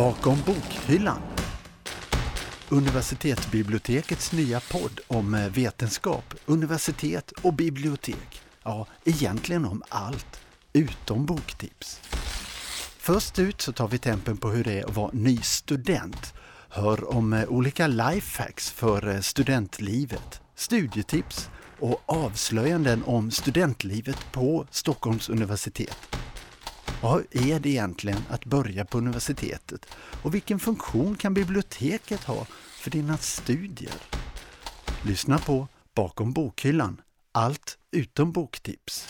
Bakom bokhyllan. Universitetsbibliotekets nya podd om eh, vetenskap, universitet och bibliotek. Ja, egentligen om allt, utom boktips. Först ut så tar vi tempen på hur det är att vara ny student. Hör om eh, olika lifehacks för eh, studentlivet, studietips och avslöjanden om studentlivet på Stockholms universitet. Vad är det egentligen att börja på universitetet och vilken funktion kan biblioteket ha för dina studier? Lyssna på Bakom bokhyllan, allt utom boktips.